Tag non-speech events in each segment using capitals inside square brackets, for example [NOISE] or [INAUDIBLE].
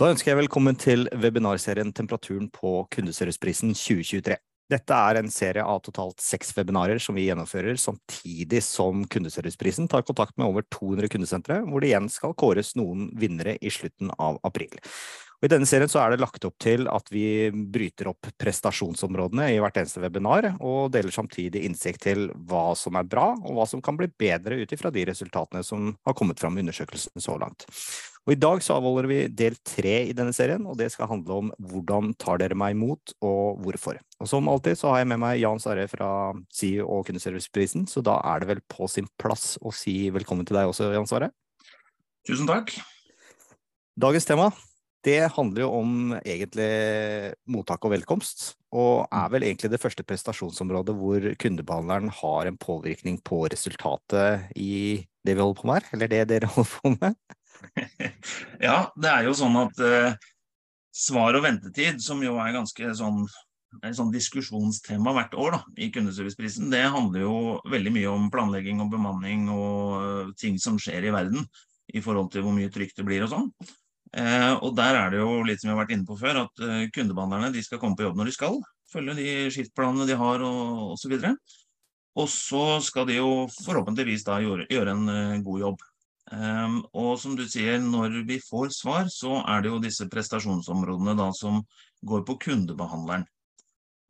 Da ønsker jeg velkommen til webinarserien Temperaturen på kundeserviceprisen 2023. Dette er en serie av totalt seks webinarer som vi gjennomfører samtidig som kundeserviceprisen tar kontakt med over 200 kundesentre, hvor det igjen skal kåres noen vinnere i slutten av april. Og I denne serien er det lagt opp til at vi bryter opp prestasjonsområdene i hvert eneste webinar, og deler samtidig innsikt til hva som er bra, og hva som kan bli bedre ut ifra de resultatene som har kommet fram i undersøkelsen så langt. Og I dag så avholder vi del tre i denne serien, og det skal handle om hvordan tar dere meg imot, og hvorfor. Og Som alltid så har jeg med meg Jan Sarre fra CEO og Kundeserviceprisen, så da er det vel på sin plass å si velkommen til deg også, Jan Sarre. Tusen takk. Dagens tema det handler jo om egentlig mottak og velkomst, og er vel egentlig det første prestasjonsområdet hvor kundebehandleren har en påvirkning på resultatet i det vi holder på med her, eller det dere holder på med? [LAUGHS] ja, det er jo sånn at eh, svar og ventetid, som jo er ganske sånn et sånn diskusjonstema hvert år da, i kundeserviceprisen, det handler jo veldig mye om planlegging og bemanning og uh, ting som skjer i verden i forhold til hvor mye trygt det blir og sånn. Eh, og der er det jo litt som vi har vært inne på før, at eh, kundebehandlerne de skal komme på jobb når de skal. Følge de skiftplanene de har og osv. Og så skal de jo forhåpentligvis da gjøre, gjøre en eh, god jobb. Um, og som du sier, når vi får svar, så er det jo disse prestasjonsområdene da som går på kundebehandleren.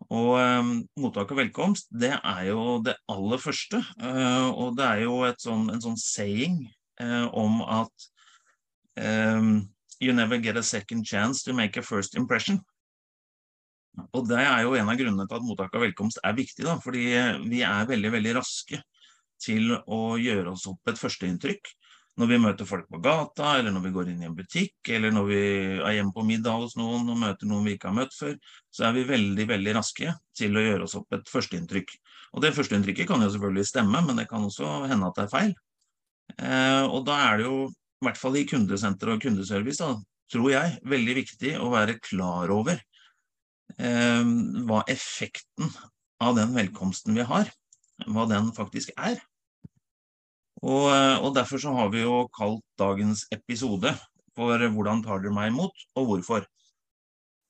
Og um, mottak og velkomst, det er jo det aller første. Uh, og det er jo sånn, en sånn saying uh, om at um, You never get a second chance to make a first impression. Og Det er jo en av grunnene til at mottak av velkomst er viktig. da, fordi vi er veldig veldig raske til å gjøre oss opp et førsteinntrykk. Når vi møter folk på gata, eller når vi går inn i en butikk, eller når vi er hjemme på middag hos noen og møter noen vi ikke har møtt før, så er vi veldig veldig raske til å gjøre oss opp et førsteinntrykk. Og det førsteinntrykket kan jo selvfølgelig stemme, men det kan også hende at det er feil. Eh, og da er det jo i hvert fall i kundesenter og kundeservice, da, tror jeg, veldig viktig å være klar over eh, hva effekten av den velkomsten vi har, hva den faktisk er. Og, eh, og Derfor så har vi jo kalt dagens episode for 'Hvordan tar dere meg imot, og hvorfor?'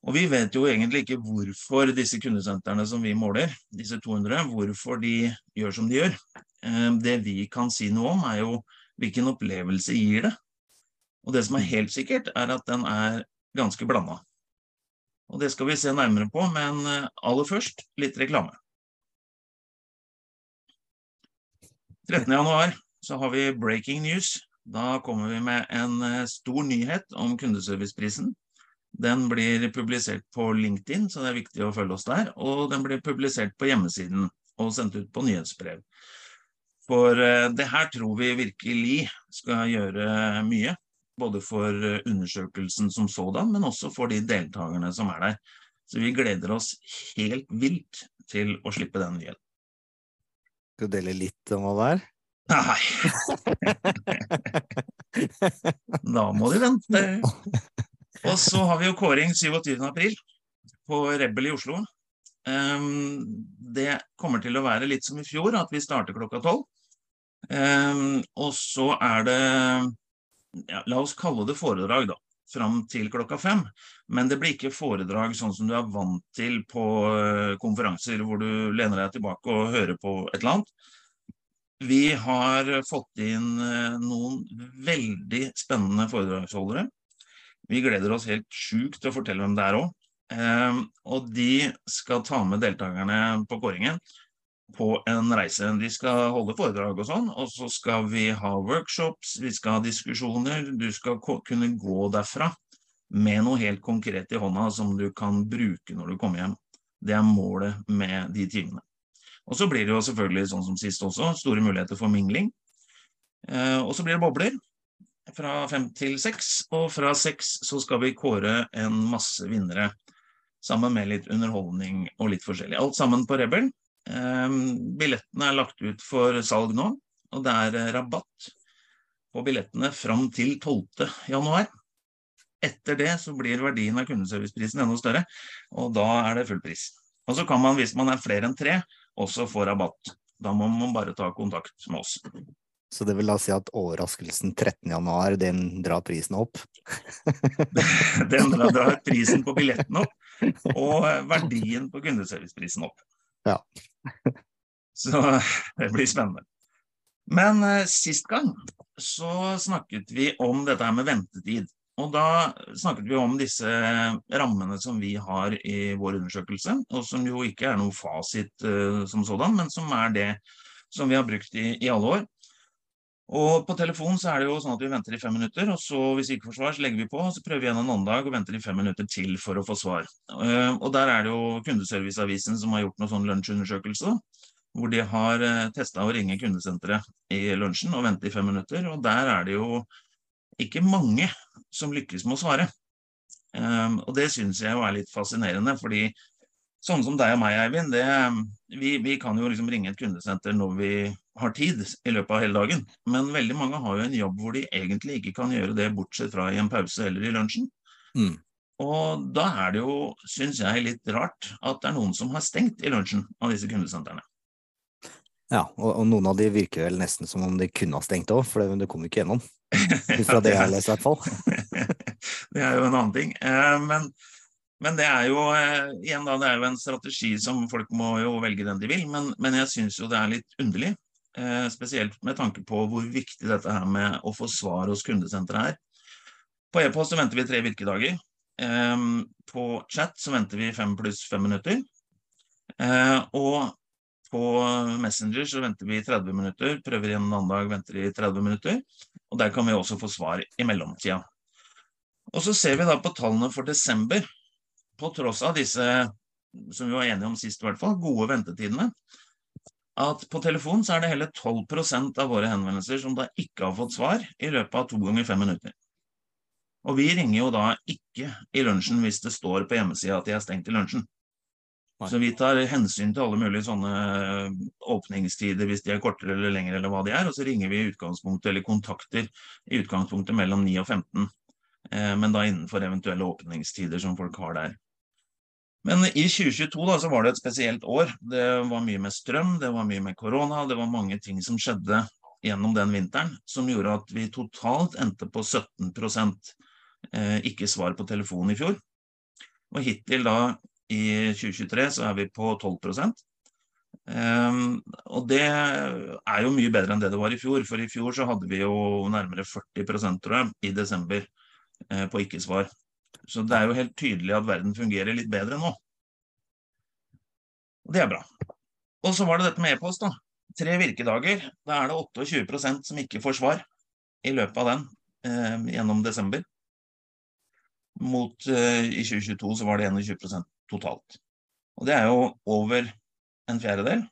Og Vi vet jo egentlig ikke hvorfor disse kundesentrene som vi måler, disse 200, hvorfor de gjør som de gjør. Eh, det vi kan si noe om, er jo hvilken opplevelse gir det? Og det som er helt sikkert, er at den er ganske blanda. Og det skal vi se nærmere på, men eh, aller først litt reklame. 13.1 så har vi breaking news. Da kommer vi med en eh, stor nyhet om kundeserviceprisen. Den blir publisert på LinkedIn, så det er viktig å følge oss der. Og den blir publisert på hjemmesiden og sendt ut på nyhetsbrev. For eh, det her tror vi virkelig skal gjøre mye. Både for eh, undersøkelsen som sådan, men også for de deltakerne som er der. Så vi gleder oss helt vilt til å slippe den nyheten. Skal du dele litt om hva det er? Nei. [LAUGHS] da må de vente. Og så har vi jo kåring 27. april på Rebel i Oslo. Um, det kommer til å være litt som i fjor, at vi starter klokka tolv. Um, og så er det ja, La oss kalle det foredrag, da. Fram til klokka fem. Men det blir ikke foredrag sånn som du er vant til på uh, konferanser hvor du lener deg tilbake og hører på et eller annet. Vi har fått inn uh, noen veldig spennende foredragsholdere. Vi gleder oss helt sjukt til å fortelle hvem det er òg. Uh, og de skal ta med deltakerne på kåringen på en reise. De skal holde foredrag og sånn, og så skal vi ha workshops, vi skal ha diskusjoner. Du skal kunne gå derfra med noe helt konkret i hånda som du kan bruke når du kommer hjem. Det er målet med de timene. Og så blir det jo selvfølgelig sånn som sist også, store muligheter for mingling. Eh, og så blir det bobler fra fem til seks, og fra seks så skal vi kåre en masse vinnere. Sammen med litt underholdning og litt forskjellig. Alt sammen på Rebel. Eh, billettene er lagt ut for salg nå, og det er eh, rabatt på billettene fram til 12. januar. Etter det så blir verdien av kundeserviceprisen enda større, og da er det full pris. Og så kan man, hvis man er flere enn tre, også få rabatt. Da må man bare ta kontakt med oss. Så det vil da si at overraskelsen 13.1, den drar prisen opp? [LAUGHS] den drar prisen på billetten opp, [LAUGHS] og verdien på kundeserviceprisen opp. Ja. [LAUGHS] Så det blir spennende. Men eh, sist gang så snakket vi om dette her med ventetid. Og da snakket vi om disse rammene som vi har i vår undersøkelse, og som jo ikke er noe fasit uh, som sådan, men som er det som vi har brukt i, i, alle år. Og på telefon så er det jo sånn at vi venter i fem minutter, og så hvis vi ikke får svar, så legger vi på, og så prøver vi igjen en annen dag og venter i fem minutter til for å få svar. Uh, og der er det jo Kundeserviceavisen som har gjort noen sånn lunsjundersøkelse, hvor de har uh, eh, testa å ringe kundesenteret i lunsjen og vente i fem minutter, og der er det jo ikke mange som lykkes med å svare. Um, og det syns jeg jo er litt fascinerende, fordi sånn som deg og meg, Eivind, det, vi, vi, kan jo liksom ringe et kundesenter når vi har tid i løpet av hele dagen. Men veldig mange har jo en jobb hvor de egentlig ikke kan gjøre det, bortsett fra i en pause eller i lunsjen. Mm. Og da er det jo, syns jeg, litt rart at det er noen som har stengt i lunsjen av disse kundesentrene. Ja, og, og, noen av de virker vel nesten som om de kunne ha stengt òg, for det, det kom ikke gjennom. Ut fra [LAUGHS] det jeg har lest, i hvert fall. [LAUGHS] det er jo en annen ting. Eh, men, men, det er jo eh, igjen da, det er jo en strategi som folk må jo velge den de vil. Men, men jeg syns jo det er litt underlig, eh, spesielt med tanke på hvor viktig dette her med å få svar hos kundesenteret er. På e-post så venter vi tre virkedager. På chat så venter vi fem pluss fem minutter. Og på Messenger så venter vi 30 minutter, prøver igjen en annen dag, venter i 30 minutter. Og der kan vi også få svar i mellomtida. Og så ser vi da på tallene for desember, på tross av disse, som vi var enige om sist i hvert fall, gode ventetidene, at på telefon så er det hele 12% av våre henvendelser som da ikke har fått svar i løpet av to ganger fem minutter. Og vi ringer jo da ikke i lunsjen hvis det står på hjemmesida at de er stengt i lunsjen. Så vi tar hensyn til alle mulige sånne eh, åpningstider hvis de er kortere eller lengre eller hva de er. Og så ringer vi i utgangspunktet eller kontakter i utgangspunktet mellom 9 og 15. Eh, men da innenfor eventuelle åpningstider som folk har der. Men i 2022 da, så var det et spesielt år. Det var mye med strøm, det var mye med korona. Det var mange ting som skjedde gjennom den vinteren som gjorde at vi totalt endte på 17 eh, ikke svar på telefon i fjor. Og hittil da i 2023 så er vi på 12 um, ehm, Og det er jo mye bedre enn det det var i fjor. For i fjor så hadde vi jo nærmere 40 tror jeg, i desember eh, på ikke-svar. Så det er jo helt tydelig at verden fungerer litt bedre nå. Og det er bra. Og så var det dette med e-post, da. Tre virkedager. Da er det 28% som ikke får svar i løpet av den eh, gjennom desember. Mot eh, i 2022 så var det 21 totalt. Og det er jo over en fjerdedel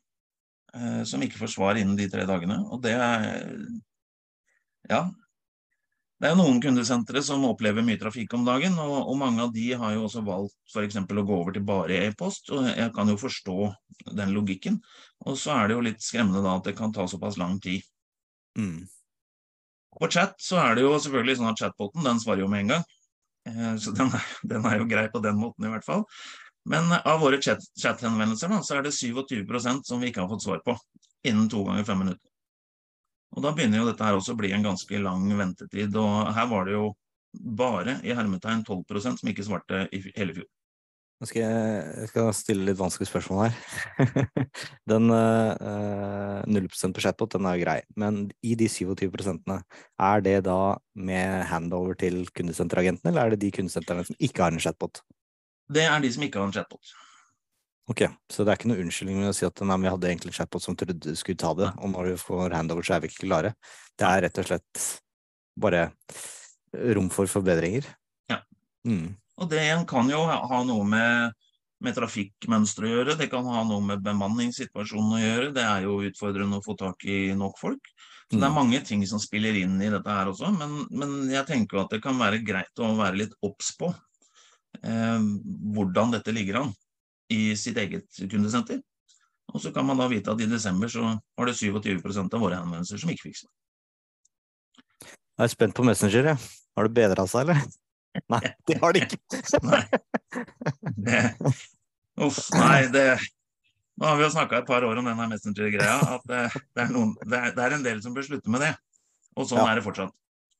eh, som ikke får svar innen de tre dagene. Og det er Ja. Det er noen kundesentre som opplever mye trafikk om dagen, og, og mange av de har jo også valgt f.eks. å gå over til bare e-post. og Jeg kan jo forstå den logikken. Og så er det jo litt skremmende da at det kan ta såpass lang tid. Mm. På chat så er det jo selvfølgelig sånn at chatboten den svarer jo med en gang. Eh, så den er, den er, jo grei på den måten i hvert fall. Men av våre chat-henvendelser chat så er det 27% som vi ikke har fått svar på innen to ganger fem minutter. Og Da begynner jo dette her også å bli en ganske lang ventetid. og Her var det jo bare i hermetegn 12% som ikke svarte i hele fjor. Nå skal jeg, skal stille litt vanskelige spørsmål her. [LAUGHS] den øh, 0 på chatbot den er jo grei, men i de 27% er det da med handover til kundesenteragentene, eller er det de kundesentrene som ikke har en chatbot? Det er de som ikke har en chatbot. Ok, Så det er ikke noe unnskyldning med å si at nei, vi hadde egentlig chatbot som trodde du skulle ta det, og når du får handover, så er vi ikke klare. Det er rett og slett bare rom for forbedringer. Ja. Mm. Og det kan jo ha noe med, med trafikkmønster å gjøre, det kan ha noe med bemanningssituasjonen å gjøre. Det er jo utfordrende å få tak i nok folk. Så det er mm. mange ting som spiller inn i dette her også, men, men jeg tenker at det kan være greit å være litt obs på hvordan dette ligger an i sitt eget kundesenter. Og så kan man da vite at i desember så var det 27 av våre henvendelser som ikke fikk svar. Jeg er spent på Messenger, jeg. Ja. Har det bedra seg, eller? [LAUGHS] Nei, det har det ikke. nei. Det, uff, nei, det, Nå har vi jo snakka et par år om denne Messenger-greia, at det, det, er noen, det, er, det, er en del som bør slutte med det. Og sånn ja. er det fortsatt.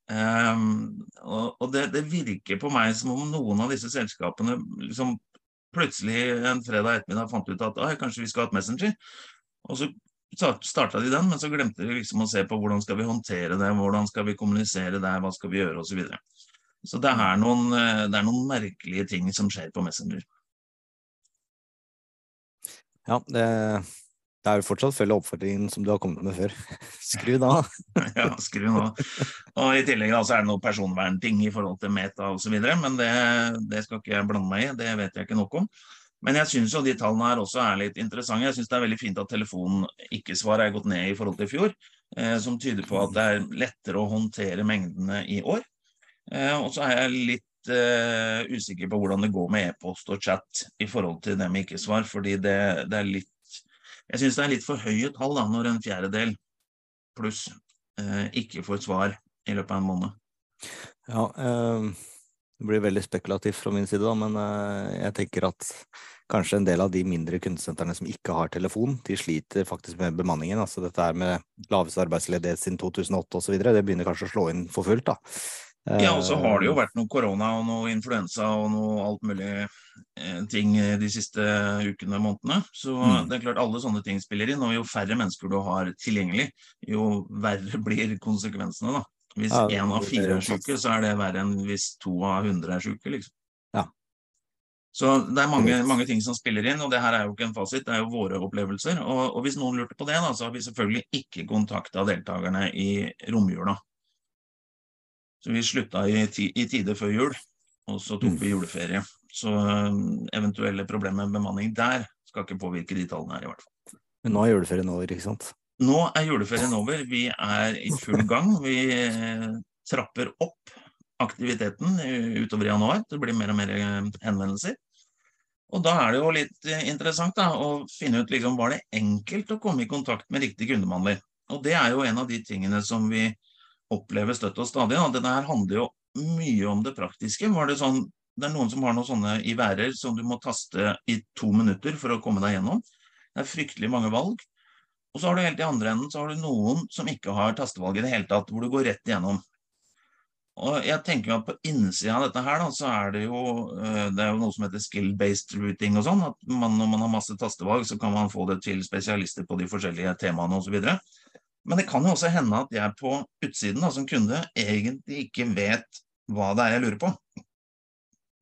Um, og, og det, det, virker på meg som om noen av disse selskapene liksom plutselig en fredag ettermiddag fant ut at kanskje vi skal ha et Messenger. Og så starta de den, men så glemte de liksom å se på hvordan skal vi håndtere det, hvordan skal vi kommunisere det, hva skal vi gjøre osv. Så, videre. så det er, noen, eh, det er noen merkelige ting som skjer på Messenger. Ja, det, er jo fortsatt følge oppfordringen som du har kommet med før. [LAUGHS] Skru da. [LAUGHS] ja, skru nå. Og I tillegg da, så er det noen personvernting i forhold til Meta osv., men det, det, skal ikke jeg blande meg i, det vet jeg ikke nok om. Men jeg syns de tallene her også er litt interessante. Jeg syns det er veldig fint at telefonen ikke-svar er gått ned i forhold til i fjor, eh, som tyder på at det er lettere å håndtere mengdene i år. Eh, og så er jeg litt uh, usikker på hvordan det går med e-post og chat i forhold til det med ikke-svar. fordi det, det, er litt Jeg syns det er litt for høye tall da, når en fjerdedel pluss eh, ikke får svar i løpet av en måned. Ja, eh, det blir veldig spekulativt fra min side, da, men jeg tenker at kanskje en del av de mindre kundesentrene som ikke har telefon, de sliter faktisk med bemanningen. altså Dette her med laveste arbeidsledighet siden 2008 osv. Det begynner kanskje å slå inn for fullt. da. Ja, og så har det jo vært noe korona og noe influensa og noe alt mulig eh, ting de siste ukene og månedene. Så mm. det er klart alle sånne ting spiller inn. Og jo færre mennesker du har tilgjengelig, jo verre [LAUGHS] blir konsekvensene, da. Hvis én ja, av fire er syke, så er det verre enn hvis to av hundre er syke, liksom. Ja. Så det er mange, mange, ting som spiller inn, og det her er jo ikke en fasit, det er jo våre opplevelser. Og, og hvis noen lurte på det, da, så har vi selvfølgelig ikke kontakta deltakerne i romjula. Så vi slutta i, i tide før jul, og så tok vi juleferie. Så um, eventuelle problemer med bemanning der skal ikke påvirke de tallene her, i hvert fall. Men nå er juleferien over, ikke sant? Nå er juleferien over. Vi er i full gang. Vi eh, trapper opp aktiviteten utover januar. Det blir mer og mer eh, henvendelser. Og da er det jo litt eh, interessant da, å finne ut liksom, var det enkelt å komme i kontakt med riktig kundebehandler. Og det er jo en av de tingene som vi opplever støtt og stadig. Da. Dette her handler jo mye om det praktiske. Var det, sånn, det er noen som har noen sånne i værer som du må taste i to minutter for å komme deg gjennom. Det er fryktelig mange valg. Og så har du helt i andre enden så har du noen som ikke har tastevalg i det hele tatt, hvor du går rett igjennom. Og jeg tenker at På innsida av dette her da, så er det jo eh, det er jo noe som heter skill-based routing. og sånn, at man, Når man har masse tastevalg, så kan man få det til spesialister på de forskjellige temaene osv. Men det kan jo også hende at jeg på utsiden da, som kunde egentlig ikke vet hva det er jeg lurer på.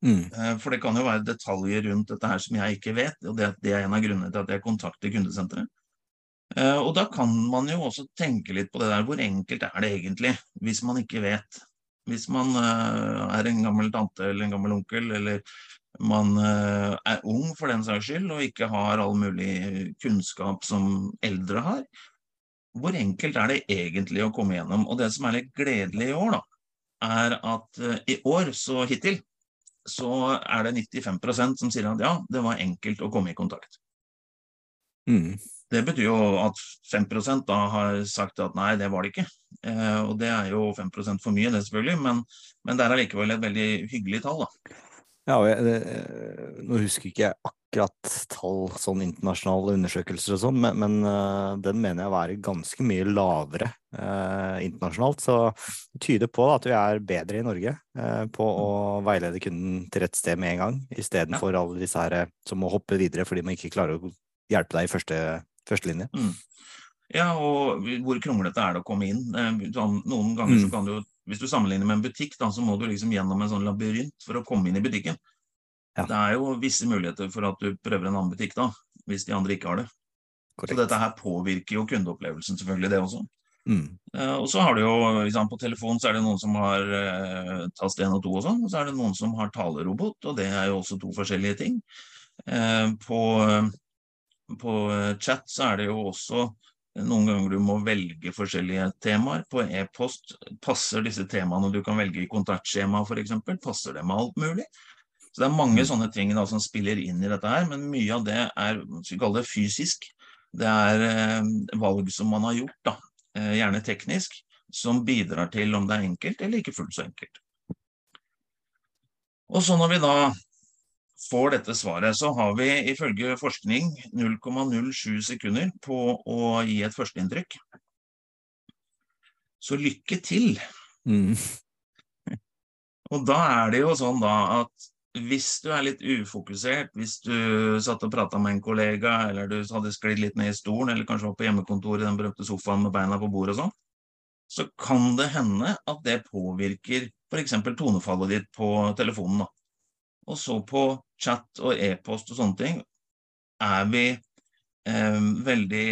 Mm. Eh, for det kan jo være detaljer rundt dette her som jeg ikke vet, og det, det er en av grunnene til at jeg kontakter kundesenteret. Eh, og da kan man jo også tenke litt på det der, hvor enkelt er det egentlig, hvis man ikke vet. Hvis man eh, er en gammel tante eller en gammel onkel, eller man er ung for den saks skyld og ikke har all mulig kunnskap som eldre har, hvor enkelt er det egentlig å komme gjennom? Og det som er litt gledelig i år, da, er at uh, i år, så hittil, så er det 95% som sier at ja, det var enkelt å komme i kontakt. Mm. Det betyr jo at 5 da har sagt at nei, det var det ikke. Eh, og det er jo 5 for mye, det selvfølgelig, men, men det er allikevel et veldig hyggelig tall, da. Ja, og jeg, det, nå husker ikke jeg akkurat tall, sånn internasjonale undersøkelser og sånn, men, men uh, den mener jeg å være ganske mye lavere eh, internasjonalt. Så det tyder på at vi er bedre i Norge eh, på å veilede kunden til rett sted med en gang, istedenfor ja. alle disse her som må hoppe videre fordi man ikke klarer å hjelpe deg i første, første linje. Mm. Ja, og hvor kronglete er det å komme inn? Sånn, noen ganger mm. så kan du jo hvis du sammenligner med en butikk, da, så må du liksom gjennom en sånn labyrint for å komme inn i butikken. Ja. Det er jo visse muligheter for at du prøver en annen butikk da, hvis de andre ikke har det. Korrekt. Så dette her påvirker jo kundeopplevelsen, selvfølgelig, det også. Mm. Uh, og så har du jo, liksom, På telefon så er det noen som har uh, tast 1 og 2 og sånn, og så er det noen som har talerobot, og det er jo også to forskjellige ting. Uh, på, på chat så er det jo også noen ganger du må velge forskjellige temaer. På e-post passer disse temaene du kan velge i kontaktskjema f.eks. Passer det med alt mulig? Så Det er mange mm. sånne ting da, som spiller inn i dette her, men mye av det er skal kalle det fysisk. Det er eh, valg som man har gjort, da, eh, gjerne teknisk, som bidrar til om det er enkelt eller ikke fullt så enkelt. Og så når vi da får dette svaret, så har vi ifølge forskning 0,07 sekunder på å gi et førsteinntrykk. Så lykke til. Mm. [LAUGHS] Og da er det jo sånn da at hvis du er litt ufokusert, hvis du satt og prata med en kollega, eller du hadde sklidd litt ned i stolen, eller kanskje var på hjemmekontoret i den berømte sofaen med beina på bordet og sånn, så kan det hende at det påvirker f.eks. tonefallet ditt på telefonen. da. Og så på chat og e-post og sånne ting er vi eh, veldig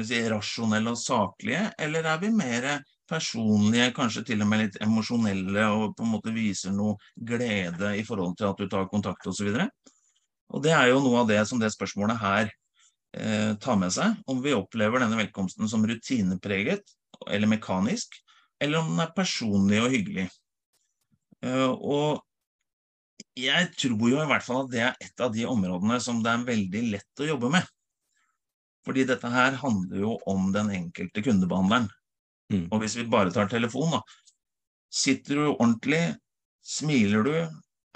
si, rasjonelle og saklige, eller er vi mer personlige, kanskje til og med litt emosjonelle, og på en måte viser noe glede i forhold til at du tar kontakt osv. Og, og det er jo noe av det som det spørsmålet her eh, tar med seg, om vi opplever denne velkomsten som rutinepreget eller mekanisk, eller om den er personlig og hyggelig. Eh, og jeg tror jo i hvert fall at det er et av de områdene som det er veldig lett å jobbe med. Fordi dette her handler jo om den enkelte kundebehandleren. Mm. Og hvis vi bare tar telefon, da. Sitter du ordentlig? Smiler du?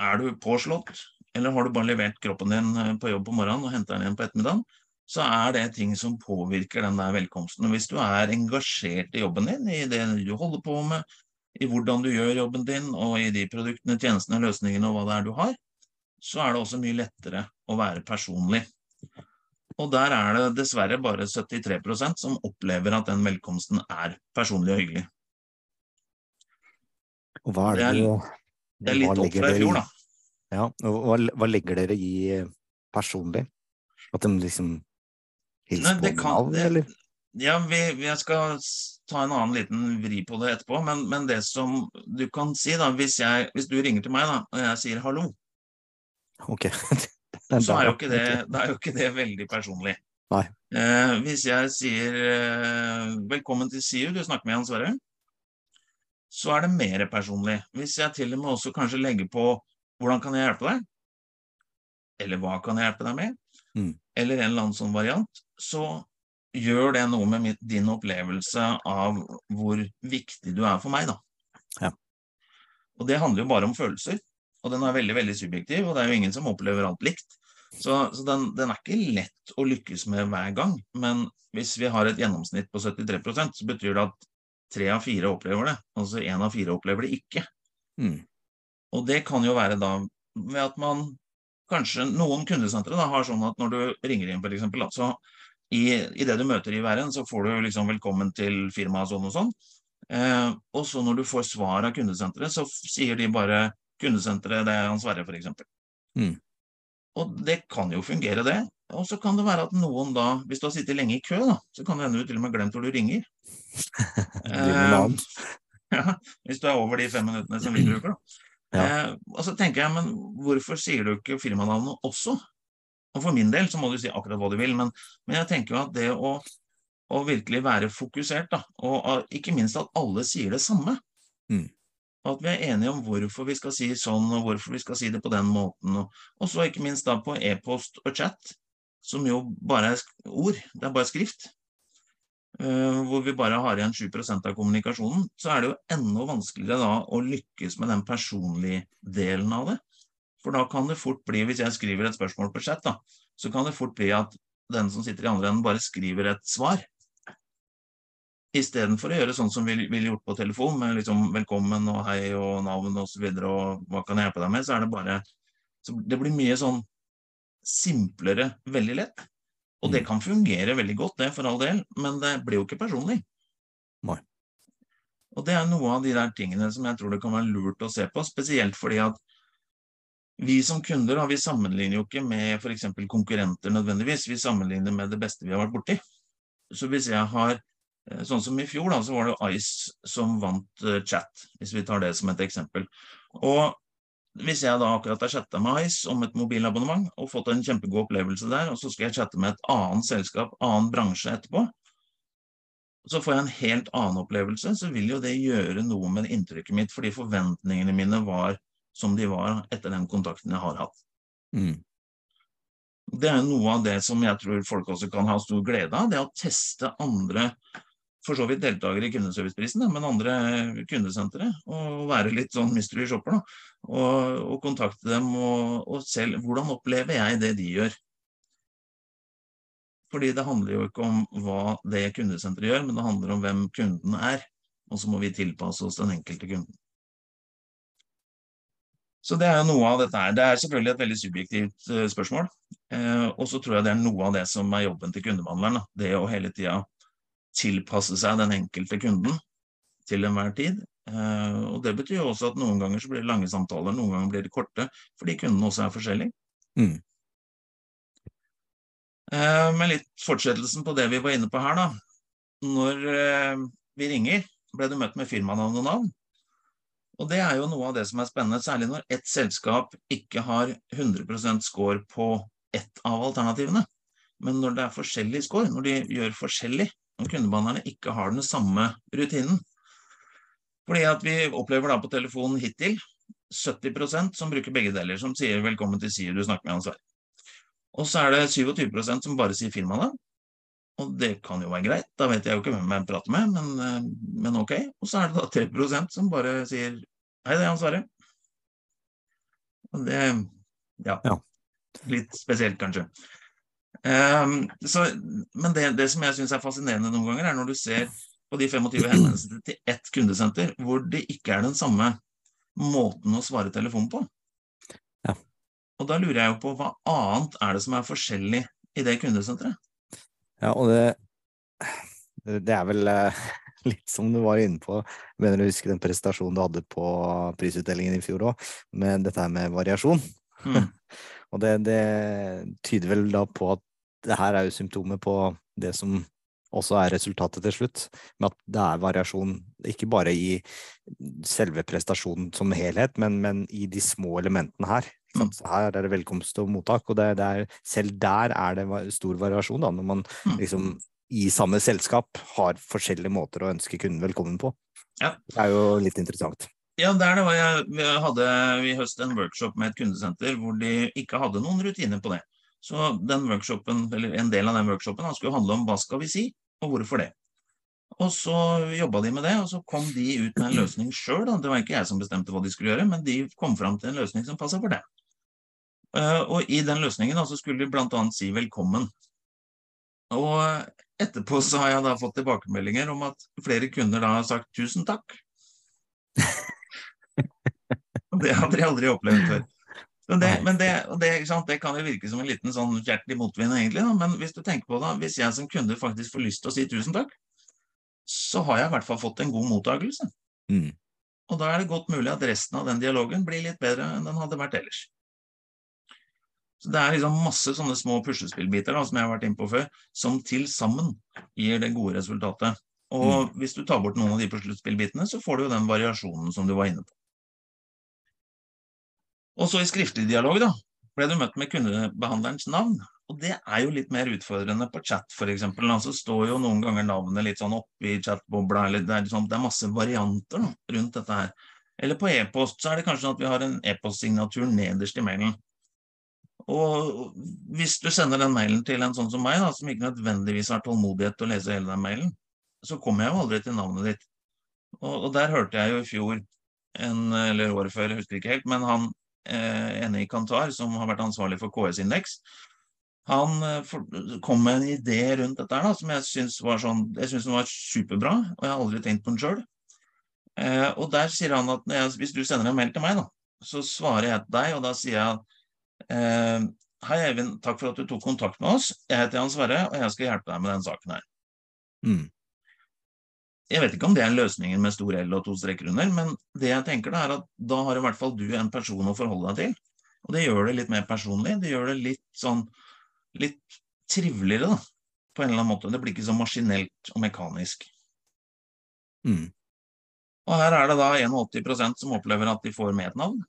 Er du påslått? Eller har du bare levert kroppen din eh, på jobb på morgenen og henter den igjen på ettermiddagen? Så er det ting som påvirker den der velkomsten. Og hvis du er engasjert i jobben din, i det du holder på med, i hvordan du gjør jobben din, og i de produktene, tjenestene, løsningene og hva det er du har, så er det også mye lettere å være personlig. Og der er det dessverre bare 73% som opplever at den velkomsten er personlig og hyggelig. Og hva er det, det, er, det er litt opp fra i fjor, da. Ja, og hva, hva, legger dere i personlig? At de liksom hilser på navn, eller? Ja, vi, vi skal ta en annen liten vri på det etterpå, men, men det som du kan si, da, hvis, jeg, hvis du ringer til meg da, og jeg sier hallo, Ok. [LAUGHS] så er jo ikke det, det er jo ikke det veldig personlig. Eh, hvis jeg sier eh, 'velkommen til SIU', du snakker med Jan Sverre, så er det mer personlig. Hvis jeg til og med også kanskje legger på 'hvordan kan jeg hjelpe deg', eller 'hva kan jeg hjelpe deg med', mm. eller en eller annen sånn variant, så gjør det noe med mitt, din opplevelse av hvor viktig du er for meg, da. Ja. Og det handler jo bare om følelser. Og den er veldig veldig subjektiv, og det er jo ingen som opplever alt likt. Så, så den, den, er ikke lett å lykkes med hver gang. Men hvis vi har et gjennomsnitt på 73 så betyr det at tre av fire opplever det. Altså én av fire opplever det ikke. Mm. Og det kan jo være da ved at man Kanskje noen kundesentre da, har sånn at når du ringer inn, f.eks., så i, i, det du møter i væren, så får du liksom 'velkommen til firmaet' sånn og sånn. Eh, og så når du får svar av kundesenteret, så sier de bare kundesenteret det er Hans Sverre, f.eks. Mm. Og det kan jo fungere, det. Og så kan det være at noen da, hvis du har sittet lenge i kø, da, så kan det hende du til og med glemt hvor du ringer. [LAUGHS] eh, [LAUGHS] ja, hvis du er over de fem minuttene som vi bruker, da. Ja. Eh, og så tenker jeg, men hvorfor sier du ikke firmanavnet også? Og for min del så må du si akkurat hva du vil, men, men jeg tenker jo at det å, å virkelig være fokusert, da, og, og, ikke minst at alle sier det samme, mm at vi er enige om hvorfor vi skal si sånn, og hvorfor vi skal si det på den måten. Og så ikke minst da på e-post og chat, som jo bare er ord, det er bare skrift. Uh, hvor vi bare har igjen 7% av kommunikasjonen, så er det jo enda vanskeligere da å lykkes med den personlige delen av det. For da kan det fort bli, hvis jeg skriver et spørsmål på chat, da, så kan det fort bli at den som sitter i andre enden, bare skriver et svar. Istedenfor å gjøre sånn som vi ville gjort på telefon, med liksom velkommen og hei og navn og så videre, og hva kan jeg hjelpe deg med, så er det bare Det blir mye sånn simplere veldig lett. Og det mm. kan fungere veldig godt, det, for all del, men det blir jo ikke personlig. Nei. Og det er noe av de der tingene som jeg tror det kan være lurt å se på, spesielt fordi at vi som kunder vi sammenligner jo ikke med f.eks. konkurrenter nødvendigvis, vi sammenligner med det beste vi har vært borti. Så hvis jeg har Eh, sånn som i fjor, da, så var det Ice som vant uh, chat, hvis vi tar det som et eksempel. Og hvis jeg da akkurat har chatta med Ice om et mobilabonnement og fått en kjempegod opplevelse der, og så skal jeg chatte med et annet selskap, annen bransje etterpå, så får jeg en helt annen opplevelse, så vil jo det gjøre noe med inntrykket mitt, fordi forventningene mine var som de var etter den kontakten jeg har hatt. Mm. Det er noe av det som jeg tror folk også kan ha stor glede av, det å teste andre for så vidt deltakere i Kundeserviceprisen, men andre kundesentre. Og være litt sånn mystery shopper. Da. Og, og kontakte dem og, og selv Hvordan opplever jeg det de gjør? Fordi det handler jo ikke om hva det kundesenteret gjør, men det handler om hvem kunden er. Og så må vi tilpasse oss den enkelte kunden. Så det er jo noe av dette her. Det er selvfølgelig et veldig subjektivt uh, spørsmål. Uh, og så tror jeg det er noe av det som er jobben til kundebehandleren. Det å hele tida tilpasse seg den enkelte kunden til enhver tid. Uh, og det betyr jo også at noen ganger så blir det lange samtaler, noen ganger blir det korte, fordi kundene også er forskjellige. Mm. Med litt fortsettelsen på det vi var inne på her, da. Når vi ringer, ble du møtt med firmanavn og navn. Og det er jo noe av det som er spennende, særlig når ett selskap ikke har 100% score på ett av alternativene. Men når det er forskjellig score, når de gjør forskjellig, når kundebehandlerne ikke har den samme rutinen. Fordi at vi opplever da på telefonen hittil 70% som bruker begge deler, som sier 'velkommen til SIU, du snakker med Hans Sverre'. Og så er det 27% som bare sier firmanavn. Og det kan jo være greit, da vet jeg jo ikke hvem jeg prater med, men, eh, men ok. Og så er det da 3% som bare sier 'hei, det er Jan Sverre'. Og det ja. ja. Litt spesielt, kanskje. Um, så, men det, det, som jeg syns er fascinerende noen ganger, er når du ser på de 25 [CLEARS THROAT] henvendelsene til ett kundesenter, hvor det ikke er den samme måten å svare telefonen på. Ja. Og da lurer jeg jo på hva annet er det som er forskjellig i det kundesenteret? Ja, og det, det er vel eh, [LAUGHS] litt som du var inne på, mener du husker den presentasjonen du hadde på prisutdelingen i fjor òg, med dette her med variasjon. Mm. [LAUGHS] og det, det, tyder vel da på at det her er jo symptomer på det som også er resultatet til slutt, med at det er variasjon ikke bare i selve prestasjonen som helhet, men, men i de små elementene her. Mm. her er det velkomst og mottak, og det, det er, selv der er det stor variasjon, da, når man mm. liksom i samme selskap har forskjellige måter å ønske kunden velkommen på. Ja. Det er jo litt interessant. Ja, der det var jeg, vi hadde i høst en workshop med et kundesenter hvor de ikke hadde noen rutiner på det. Så den workshopen, eller en del av den workshopen skulle handle om hva skal vi si, og hvorfor det. Og så jobba de med det, og så kom de ut med en løsning sjøl. Det var ikke jeg som bestemte hva de skulle gjøre, men de kom fram til en løsning som passa for dem. Eh, og i den løsningen så skulle de bl.a. si velkommen. Og etterpå så har jeg da fått tilbakemeldinger om at flere kunder da har sagt tusen takk. det hadde de aldri opplevd før. Men, det, men det, det, det, kan jo virke som en liten sånn hjertelig motvind, egentlig. Da. Men hvis du tenker på det, hvis jeg som kunde faktisk får lyst til å si tusen takk, så har jeg i hvert fall fått en god mottakelse. Mm. Og da er det godt mulig at resten av den dialogen blir litt bedre enn den hadde vært ellers. Så Det er liksom masse sånne små puslespillbiter da, som jeg har vært inne på før, som til sammen gir det gode resultatet. Og mm. hvis du tar bort noen av de puslespillbitene, så får du jo den variasjonen som du var inne på. Og så i skriftlig dialog da, ble du møtt med kundebehandlerens navn. Og det er jo litt mer utfordrende på chat, f.eks. Altså står jo noen ganger navnet litt sånn oppi chatbobla, eller det er, liksom, det er masse varianter da, rundt dette her. Eller på e-post så er det kanskje sånn at vi har en e-postsignatur nederst i mailen. Og hvis du sender den mailen til en sånn som meg, da, som ikke nødvendigvis har tålmodighet til å lese hele den mailen, så kommer jeg jo aldri til navnet ditt. Og, og der hørte jeg jo i fjor, en, eller året før, jeg husker ikke helt, men han Eh, ene i Kantar, som har vært ansvarlig for KS-indeks, han eh, kom med en idé rundt dette her, da, som jeg syns var, sånn, var superbra, og jeg har aldri tenkt på den sjøl. Eh, og der sier han at jeg, hvis du sender en mail til meg, da, så svarer jeg til deg, og da sier jeg eh, Hei, Eivind, takk for at du tok kontakt med oss. Jeg heter Jan Sverre, og jeg skal hjelpe deg med den saken her. Mm. Jeg vet ikke om det er løsningen med stor L og to streker under, men det jeg tenker da er at da har i hvert fall du en person å forholde deg til. Og det gjør det litt mer personlig. Det gjør det litt sånn litt triveligere, da. På en eller annen måte. Det blir ikke så maskinelt og mekanisk. Mm. Og her er det da 81% som opplever at de får med et navn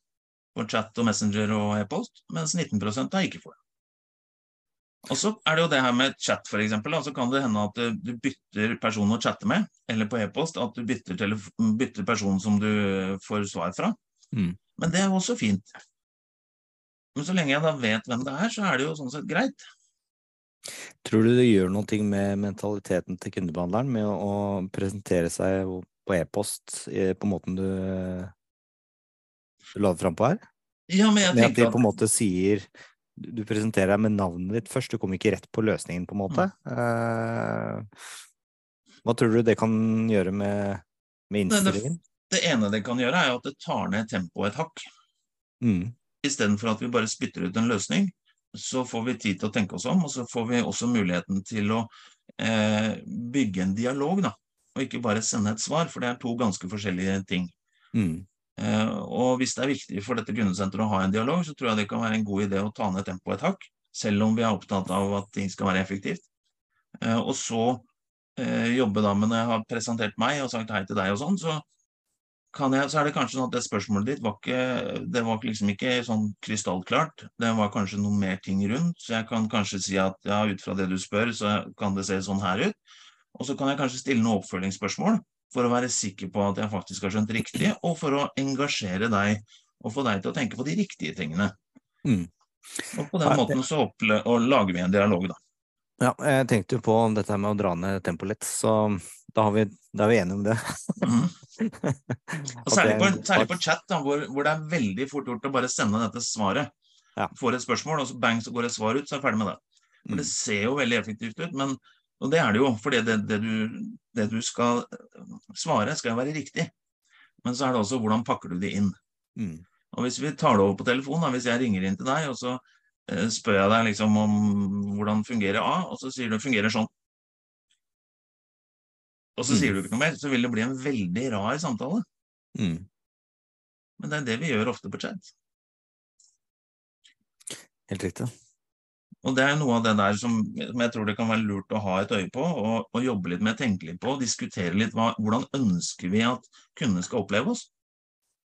på chat og messenger og e-post, mens 19 da ikke får det. Og så er det jo det her med chat, f.eks. Så kan det hende at du bytter person å chatte med, eller på e-post at du bytter, bytter person som du får svar fra. Mm. Men det er jo også fint. Men så lenge jeg da vet hvem det er, så er det jo sånn sett greit. Tror du det gjør noe med mentaliteten til kundebehandleren med å presentere seg på e-post på måten du la det fram på her? Ja, men jeg med at de på en måte sier Du presenterer deg med navnet ditt først, du kommer ikke rett på løsningen, på en måte. Eh, hva tror du det kan gjøre med, med Det- det- Det ene det kan gjøre, er jo at det tar ned tempoet et hakk. Mm. Istedenfor at vi bare spytter ut en løsning, så får vi tid til å tenke oss om, og så får vi også muligheten til å eh, bygge en dialog, da. Og ikke bare sende et svar, for det er to ganske forskjellige ting. Mm. Eh, og hvis det er viktig for dette kundesenteret å ha en dialog, så tror jeg det kan være en god idé å ta ned tempoet et hakk, selv om vi er opptatt av at ting skal være effektivt. Eh, og så eh, jobbe da med når jeg har presentert meg og sagt hei til deg og sånn, så jeg, så er det kanskje sånn at det spørsmålet ditt var ikke, det var liksom ikke sånn krystallklart. Det var kanskje noe mer ting rundt, så jeg kan kanskje si at ja, ut fra det du spør, så kan det se sånn her ut. Og så kan jeg kanskje stille noen oppfølgingsspørsmål for å være sikker på at jeg faktisk har skjønt riktig, og for å engasjere deg og få deg til å tenke på de riktige tingene. Mm. Og på den Ja, måten så lager vi en dialog, da. Ja, jeg tenkte jo på dette med å dra ned tempoet litt, så da, har vi, da er vi enige om det. Mhm. [LAUGHS] Og særlig på, særlig på chat, da, hvor, hvor det er veldig fort gjort å bare sende dette svaret. Ja. Får et spørsmål, og så bang, så går et svar ut, så er jeg ferdig med det. Mm. det ser jo veldig effektivt ut, men og det er det jo, for det, det, du, det du skal svare, skal jo være riktig. Men så er det også hvordan pakker du det inn. Mm. Og hvis vi tar det over på telefon, da, hvis jeg ringer inn til deg, og så eh, spør jeg deg liksom om hvordan fungerer A, og så sier du fungerer sånn. Og så Mm. sier du ikke noe mer, så vil det bli en veldig rar samtale. Mm. Men det er det vi gjør ofte på chat. Helt riktig. Og det er noe av det der som, som jeg tror det kan være lurt å ha et øye på, og, og jobbe litt med, tenke litt på, diskutere litt hva, hvordan ønsker vi at kundene skal oppleve oss?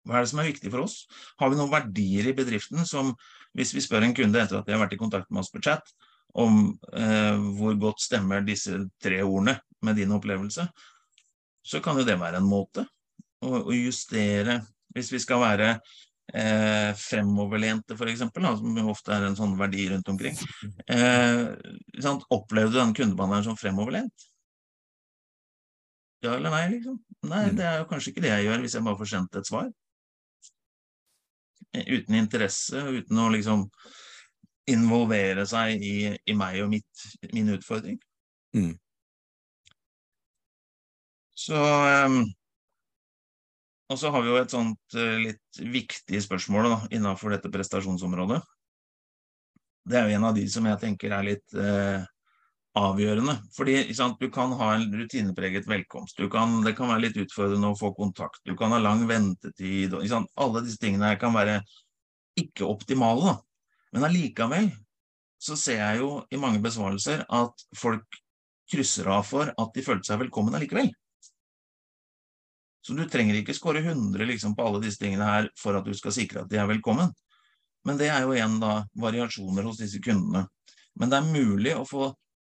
Hva er det som er viktig for oss? Har vi noen verdier i bedriften som, hvis vi spør en kunde etter at de har vært i kontakt med oss på chat, om eh, hvor godt stemmer disse tre ordene med din opplevelse, så kan jo det være en måte å, å justere Hvis vi skal være eh, fremoverlente, f.eks., som jo ofte er en sånn verdi rundt omkring. Eh? Opplevde du den kundebehandleren som fremoverlent? Ja eller nei, liksom? Nei, Mm. det er jo kanskje ikke det jeg gjør hvis jeg bare får sendt et svar. Eh, Uten interesse, uten å liksom involvere seg i, i meg og mitt, min utfordring. Mm. Så ehm, Og så har vi jo et sånt eh, litt viktig spørsmål da, innenfor dette prestasjonsområdet. Det er jo en av de som jeg tenker er litt eh, avgjørende. Fordi sant, du kan ha en rutinepreget velkomst. Kan, det kan være litt utfordrende å få kontakt. Du kan ha lang ventetid. Sant, alle disse tingene kan være ikke optimale. Da. Men allikevel så ser jeg jo i mange besvarelser at folk krysser av for at de følte seg velkommen allikevel. Så du trenger ikke skåre 100 liksom, på alle disse tingene her for at du skal sikre at de er velkommen. Men det er jo igjen da variasjoner hos disse kundene. Men det er mulig å få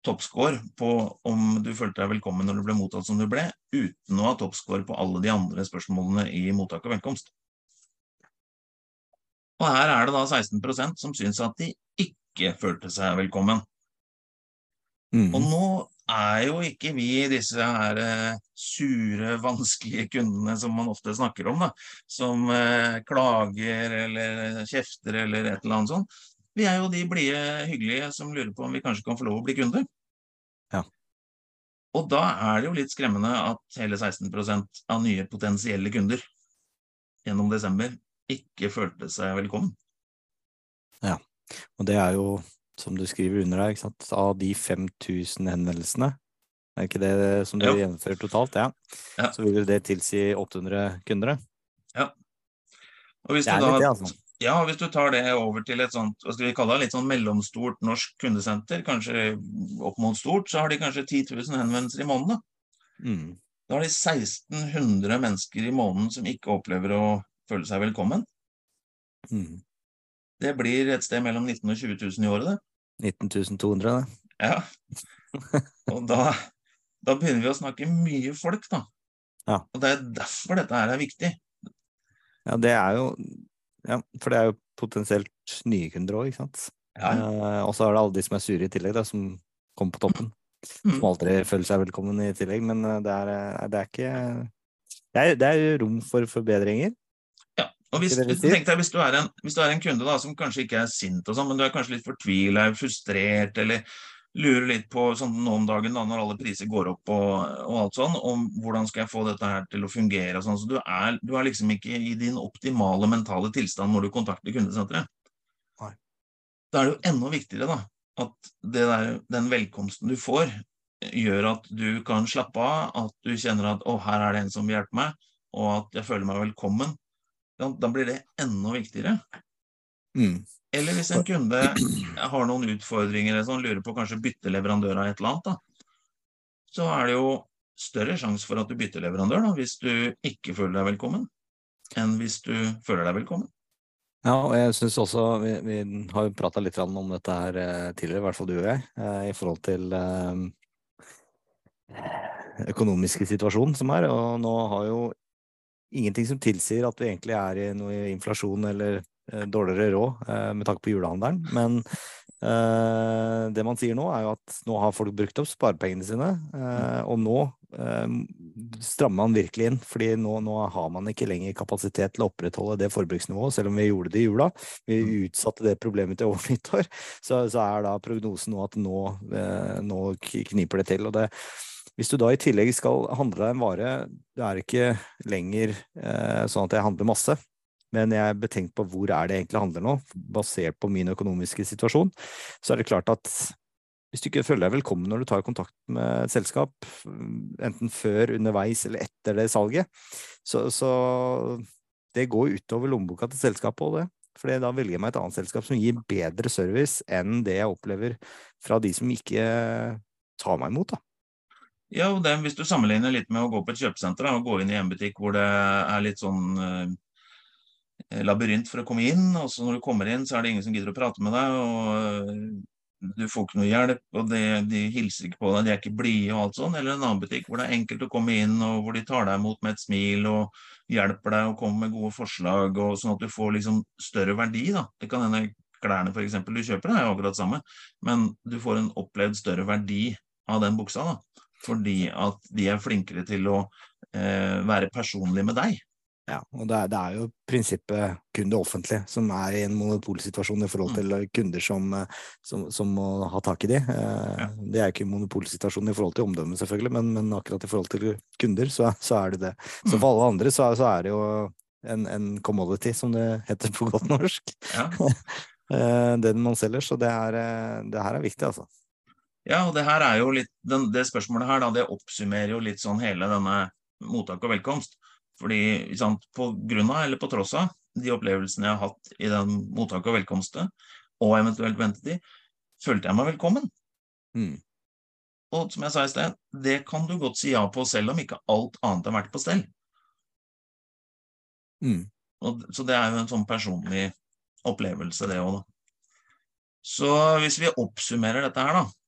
toppscore på om du følte deg velkommen når du ble mottatt som du ble, uten å ha toppscore på alle de andre spørsmålene i mottak og velkomst. Og her er det da 16% som syns at de ikke følte seg velkommen. Mm. Og nå er jo ikke vi disse her eh, sure, vanskelige kundene som man ofte snakker om, da, som eh, klager eller kjefter eller et eller annet sånt. Vi er jo de blide, hyggelige som lurer på om vi kanskje kan få lov å bli kunder. Ja. Og da er det jo litt skremmende at hele 16% av nye potensielle kunder gjennom desember ikke følte seg velkommen. Ja, Og det er jo, som du skriver under her, av de 5000 henvendelsene, er ikke det som dere gjennomfører totalt? Ja. Ja. Så vil det tilsi 800 kunder? Og hvis Det er du da litt det, altså. Ja, hvis du tar det over til et sånt, hva skal vi kalle det, litt sånn mellomstort norsk kundesenter, kanskje opp mot stort, så har de kanskje 10 000 henvendelser i måneden. Mm. Da har de 1600 mennesker i måneden som ikke opplever å føle seg velkommen. Mm. Det blir et sted mellom 19 og 20 000 i året, det. 19.200 det. Ja. [LAUGHS] Og da, da begynner vi å snakke mye folk, da. Ja. Og det er derfor dette her er viktig. Ja, det er jo Ja, for det er jo potensielt nye kunder òg, ikke sant. Ja, ja. Eh, og så er det alle de som er sure i tillegg, da, som kommer på toppen. Mm. Som aldri føler seg velkommen i tillegg, men eh, det er, eh, det er ikke det er, det er rom for forbedringer. Og hvis, hvis, du deg, hvis, du er en, hvis du er en kunde da, som kanskje ikke er sint, og sånn, men du er kanskje litt fortvila, frustrert, eller lurer litt på sånn nå om dagen da, når alle priser går opp og, og alt sånn, om hvordan skal jeg få dette her til å fungere og sånn. Så du er, du er liksom ikke i din optimale mentale tilstand når du kontakter kundesenteret. Nei. Da er det jo enda viktigere da, at det der, den velkomsten du får, gjør at du kan slappe av, at du kjenner at å, her er det en som vil hjelpe meg, og at jeg føler meg velkommen. Da, blir det enda viktigere. Mm. Eller hvis en kunde har noen utfordringer eller sånn, lurer på kanskje bytte leverandør av et eller annet, da, så er det jo større sjanse for at du bytter leverandør da, hvis du ikke føler deg velkommen, enn hvis du føler deg velkommen. Ja, og jeg synes også Vi, vi har jo prata litt om dette her eh, tidligere, i hvert fall du og jeg, eh, i forhold til eh, økonomiske situasjonen som er. Og nå har jo ingenting som tilsier at vi egentlig er i noe inflasjon eller eh, dårligere råd eh, med tanke på julehandelen. Men eh, det man sier nå, er jo at nå har folk brukt opp sparepengene sine, eh, og nå eh, strammer man virkelig inn. fordi nå, nå har man ikke lenger kapasitet til å opprettholde det forbruksnivået, selv om vi gjorde det i jula. Vi utsatte det problemet til over [LAUGHS] nyttår. Så, så er da prognosen nå at nå, eh, nå kniper det til. og det hvis du da i tillegg skal handle deg en vare, det er ikke lenger eh, sånn at jeg handler masse, men jeg er betenkt på hvor er det egentlig handler nå, basert på min økonomiske situasjon, så er det klart at hvis du ikke føler deg velkommen når du tar kontakt med et selskap, enten før, underveis eller etter det salget, så, så det går utover lommeboka til selskapet og det. For da velger jeg meg et annet selskap som gir bedre service enn det jeg opplever fra de som ikke tar meg imot. da. Ja, og det, Hvis du sammenligner litt med å gå på et kjøpesenter og gå inn i en butikk hvor det er litt sånn eh, labyrint for å komme inn, og så når du kommer inn, så er det ingen som gidder å prate med deg, og eh, du får ikke noe hjelp, og det, de hilser ikke på deg, de er ikke blide og alt sånn. Eller en annen butikk hvor det er enkelt å komme inn, og hvor de tar deg imot med et smil og hjelper deg og kommer med gode forslag, og sånn at du får liksom større verdi. da. Det kan hende klærne for eksempel, du kjøper, det er jo akkurat samme, men du får en opplevd større verdi av den buksa. da fordi at de er flinkere til å eh, være personlige med deg. Ja, og det er, det er jo prinsippet kun det offentlige som er i en monopolsituasjon i forhold til kunder som, eh, som, som må ha tak i de. Eh, Ja. Det er ikke en monopolsituasjon i forhold til omdømmet, selvfølgelig, men, men akkurat i forhold til kunder, så, så er det det. Så Mm. for alle andre så, så er det jo en, en commodity, som det heter på godt norsk, Ja. [LAUGHS] eh, det man selger. Så det, er, eh, det her er viktig, altså. Ja, og det her er jo litt, den, det spørsmålet her da, det oppsummerer jo litt sånn hele denne mottak og velkomst. Fordi sant, på grunn av eller på tross av de opplevelsene jeg har hatt i den mottak og velkomsten, og eventuelt ventetid, følte jeg meg velkommen. Mm. Og som jeg sa i sted, det kan du godt si ja på selv om ikke alt annet har vært på stell. Mm. Og, så det er jo en sånn personlig opplevelse, det òg, da. Så hvis vi oppsummerer dette her, da,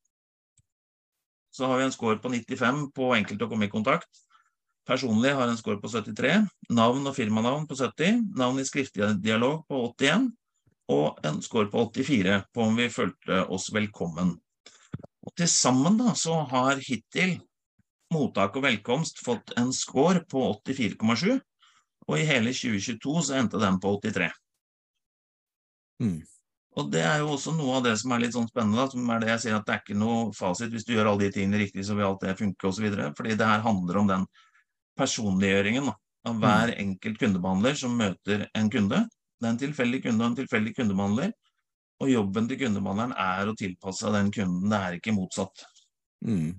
så har vi en score på 95 på enkelt å komme i kontakt. Personlig har en score på 73. Navn og firmanavn på 70. Navn i skriftlig dialog på 81. Og en score på 84 på om vi følte oss velkommen. Og til sammen da, så har hittil mottak og velkomst fått en score på 84,7. Og i hele 2022 så endte den på 83. Mm. Og det er jo også noe av det som er litt sånn spennende, da, som er det jeg sier at det er ikke noe fasit. Hvis du gjør alle de tingene riktig, så vil alt det funke osv. Fordi det her handler om den personliggjøringen da, av hver enkelt kundebehandler som møter en kunde. Det er en tilfeldig kunde og en tilfeldig kundebehandler. Og jobben til kundebehandleren er å tilpasse den kunden, det er ikke motsatt. Mm.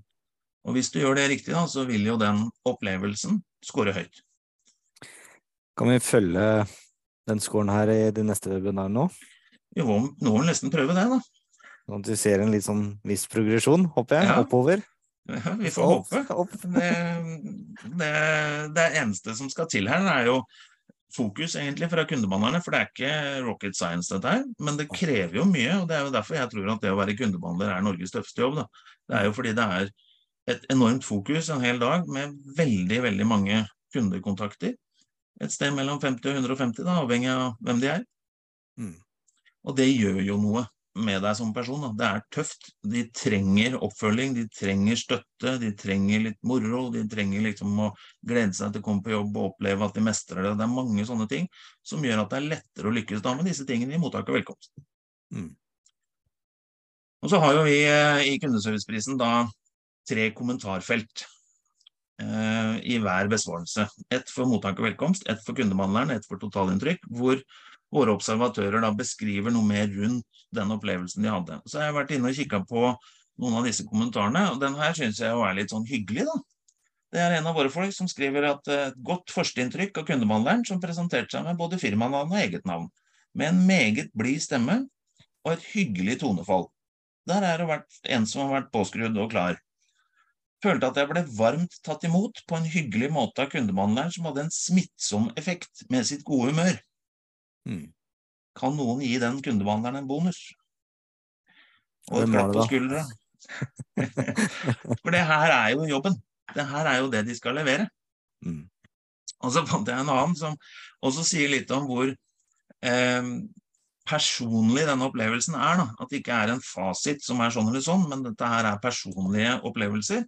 Og hvis du gjør det riktig, da, så vil jo den opplevelsen score høyt. Kan vi følge den scoren her i de neste webinarene nå? Jo, må vi nesten prøve det, da. Sånn at du ser en litt sånn viss progresjon, håper jeg, Ja. oppover. Ja, vi får Opp, håpe. opp. Det, det, det eneste som skal til her, er jo fokus egentlig fra kundebehandlerne, for det er ikke rocket science dette her, men det krever jo mye, og det er jo derfor jeg tror at det å være kundebehandler er Norges tøffeste jobb. Da. Det er jo fordi det er et enormt fokus en hel dag med veldig, veldig mange kundekontakter. Et sted mellom 50 og 150, da, avhengig av hvem de er. Mm. Og det gjør jo noe med deg som person. Da. Det er tøft. De trenger oppfølging, de trenger støtte, de trenger litt moro. De trenger liksom å glede seg til å komme på jobb og oppleve at de mestrer det. Det er mange sånne ting som gjør at det er lettere å lykkes da med disse tingene i mottak og velkomst. Mm. Og så har jo vi eh, i Kundeserviceprisen da tre kommentarfelt eh, i hver besvarelse. Ett for mottak og velkomst, ett for kundebehandleren, ett for totalinntrykk. hvor våre observatører da beskriver noe mer rundt den opplevelsen de hadde. Så jeg har vært inne og kikka på noen av disse kommentarene, og den her syns jeg er litt sånn hyggelig, da. Det er en av våre folk som skriver at et godt førsteinntrykk av kundebehandleren som presenterte seg med både firmanavn og eget navn, med en meget blid stemme og et hyggelig tonefall. Der er det vært en som har vært påskrudd og klar. Følte at jeg ble varmt tatt imot på en hyggelig måte av kundebehandleren som hadde en smittsom effekt med sitt gode humør. Mm. Kan noen gi den kundebehandleren en bonus? Og et klapp på skuldra. For det her er jo jobben. Det her er jo det de skal levere. Mm. Og så fant jeg en annen som også sier litt om hvor eh, personlig denne opplevelsen er. Da. At det ikke er en fasit som er sånn eller sånn, men dette her er personlige opplevelser.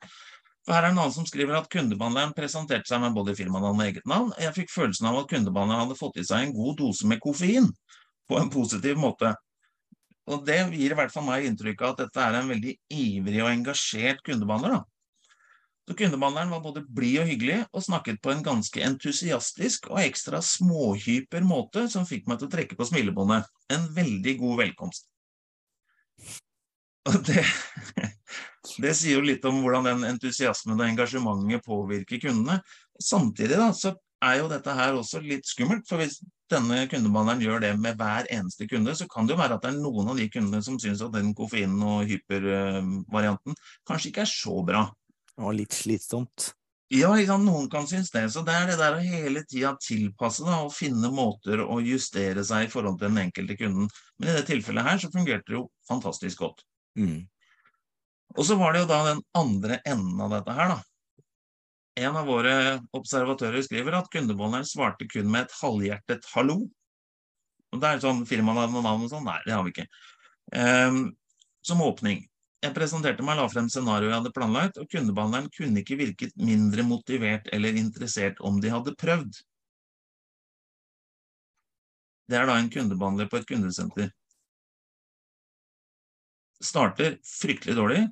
For her er en annen som skriver at kundebehandleren presenterte seg med både firmanavn og eget navn. Jeg fikk følelsen av at kundebehandleren hadde fått i seg en god dose med koffein på en positiv måte. Og Det gir i hvert fall meg inntrykk av at dette er en veldig ivrig og engasjert kundebehandler. da. Så Kundebehandleren var både blid og hyggelig, og snakket på en ganske entusiastisk og ekstra småhyper måte som fikk meg til å trekke på smilebåndet. En veldig god velkomst. Og det, det sier jo litt om hvordan den entusiasmen og engasjementet påvirker kundene. Samtidig da, så er jo dette her også litt skummelt. For hvis denne kundebehandleren gjør det med hver eneste kunde, så kan det jo være at det er noen av de kundene som syns at den koffeinen og hypervarianten kanskje ikke er så bra. Og litt slitsomt. Ja, noen kan synes det. Så det er det der å hele tida tilpasse da, og finne måter å justere seg i forhold til den enkelte kunden. Men i det tilfellet her så fungerte det jo fantastisk godt. Mm. Og så var det jo da den andre enden av dette her, da. En av våre observatører skriver at kundebeholderen svarte kun med et halvhjertet 'hallo'. Og det er sånn firmanavn og navn og sånn. Nei, det har vi ikke. Um, som åpning. Jeg presenterte meg, la frem scenarioet jeg hadde planlagt, og kundebehandleren kunne ikke virket mindre motivert eller interessert om de hadde prøvd. Det er da en kundebehandler på et kundesenter starter fryktelig dårlig,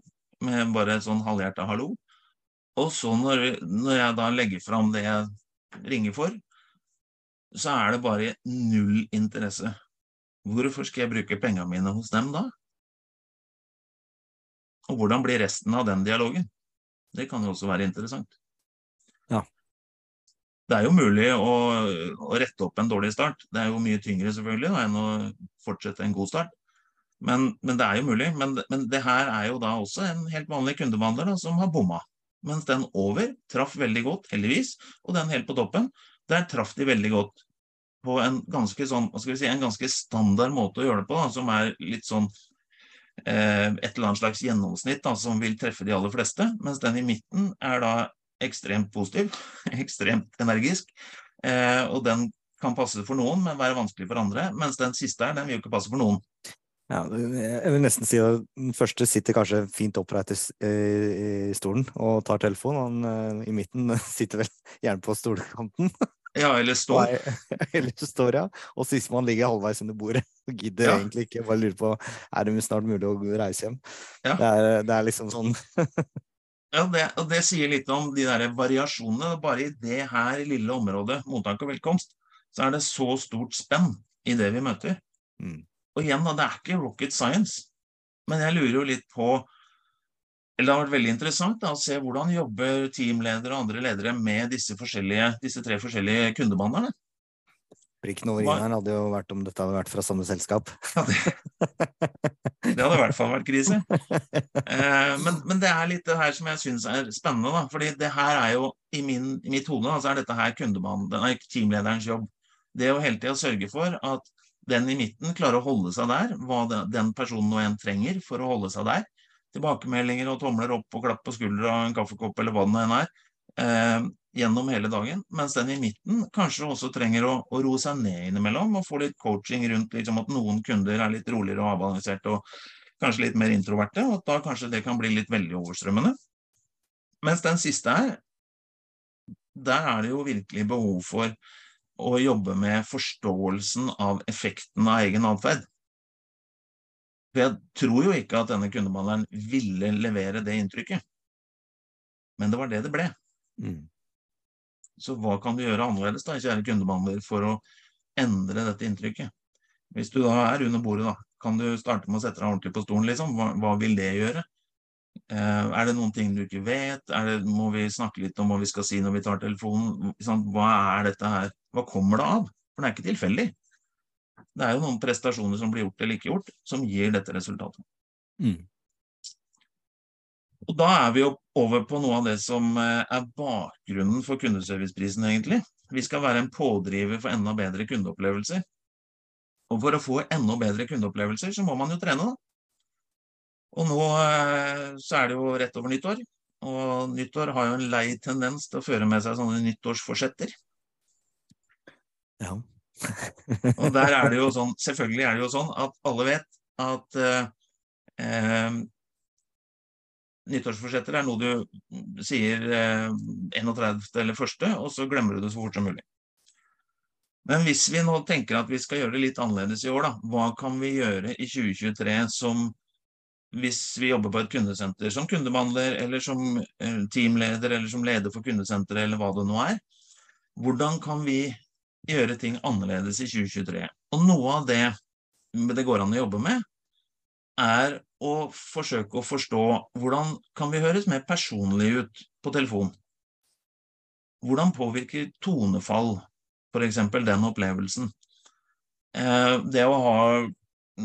med bare sånn halvhjerta hallo. Og så når, når, jeg da legger fram det jeg ringer for, så er det bare null interesse. Hvorfor skal jeg bruke pengene mine hos dem da? Og hvordan blir resten av den dialogen? Det kan jo også være interessant. Ja. Det er jo mulig å, å, rette opp en dårlig start. Det er jo mye tyngre selvfølgelig da, enn å fortsette en god start. Men, men, det er jo mulig. Men, men, det her er jo da også en helt vanlig kundebehandler da, som har bomma. Mens den over traff veldig godt, heldigvis. Og den helt på toppen, der traff de veldig godt. På en ganske sånn, si, en ganske standard måte å gjøre det på, da, som er litt sånn eh, et eller annet slags gjennomsnitt da, som vil treffe de aller fleste. Mens den i midten er da ekstremt positiv, [LAUGHS] ekstremt energisk. Eh, og den kan passe for noen, men være vanskelig for andre. Mens den siste her, den vil jo ikke passe for noen. Ja, jeg vil nesten si at den første sitter kanskje fint oppreist i stolen og tar telefonen. Han eh, i midten [LAUGHS] sitter vel gjerne på stolkanten. Ja, eller står. [LAUGHS] eller står, ja. Og sistemann ligger halvveis under bordet [LAUGHS] og gidder ja. egentlig ikke. Bare lurer på er det snart mulig å reise hjem. Ja. Det, er, det, er, liksom sånn. ja, det, og det sier litt om de der variasjonene. Bare i det her lille området, mottak og velkomst, så er det så stort spenn i det vi møter. Mm. Og igjen, da, det er ikke rocket science. Men jeg lurer jo litt på eller Det har vært veldig interessant da, å se hvordan jobber teamledere og andre ledere med disse, disse tre forskjellige kundebehandlerne. Prikken over i-en hadde jo vært om dette hadde vært fra samme selskap. Ja, det, [LAUGHS] det, hadde i hvert fall vært krise. Eh, men, men, det er litt det her som jeg syns er spennende. da, fordi det her er jo, I, min, i mitt hode så er dette her teamlederens jobb. Det å hele tida sørge for at den i midten klarer å holde seg der, hva den personen og en trenger for å holde seg der. Tilbakemeldinger og tomler opp og klapp på skuldra en kaffekopp eller hva det nå enn er. Eh, gjennom hele dagen, mens den i midten kanskje også trenger å, å roe seg ned innimellom og få litt coaching rundt liksom at noen kunder er litt roligere og avbalanserte og kanskje litt mer introverte, og at da kanskje det kan bli litt veldig overstrømmende. Mens den siste her, der er det jo virkelig behov for å jobbe med forståelsen av effekten av egen atferd. For jeg tror jo ikke at denne kundebehandleren ville levere det inntrykket. Men det var det det ble. Mm. Så hva kan du gjøre annerledes, da, kjære kundebehandler, for å endre dette inntrykket? Hvis du da er under bordet, da, kan du starte med å sette deg ordentlig på stolen, liksom? Hva, hva vil det gjøre? Eh, er det noen ting du ikke vet? Det, må vi snakke litt om hva vi skal si når vi tar telefonen? Hva er dette her? Hva kommer det av? For det er ikke tilfeldig. Det er jo noen prestasjoner som blir gjort eller ikke gjort, som gir dette resultatet. Mm. Og da er vi jo over på noe av det som eh, er bakgrunnen for kundeserviceprisen, egentlig. Vi skal være en pådriver for enda bedre kundeopplevelser. Og for å få enda bedre kundeopplevelser, så må man jo trene, da. Og nå eh, så er det jo rett over nyttår. Og nyttår har jo en lei tendens til å føre med seg sånne nyttårsforsetter. Ja. og der er det jo [LAUGHS] sånn, selvfølgelig er det jo sånn at alle vet at eh, eh nyttårsforsetter er noe du sier eh, 31. eller 1., og så glemmer du det så fort som mulig. Men hvis vi nå tenker at vi skal gjøre det litt annerledes i år, da, hva kan vi gjøre i 2023 som hvis vi jobber på et kundesenter som kundebehandler, eller som eh, teamleder, eller som leder for kundesenteret, eller hva det nå er, hvordan kan vi gjøre ting annerledes i 2023? Og noe av det det går an å jobbe med, er å forsøke å forstå hvordan kan vi høres mer personlig ut på telefon? Hvordan påvirker tonefall f.eks. den opplevelsen? Eh, det å, ha,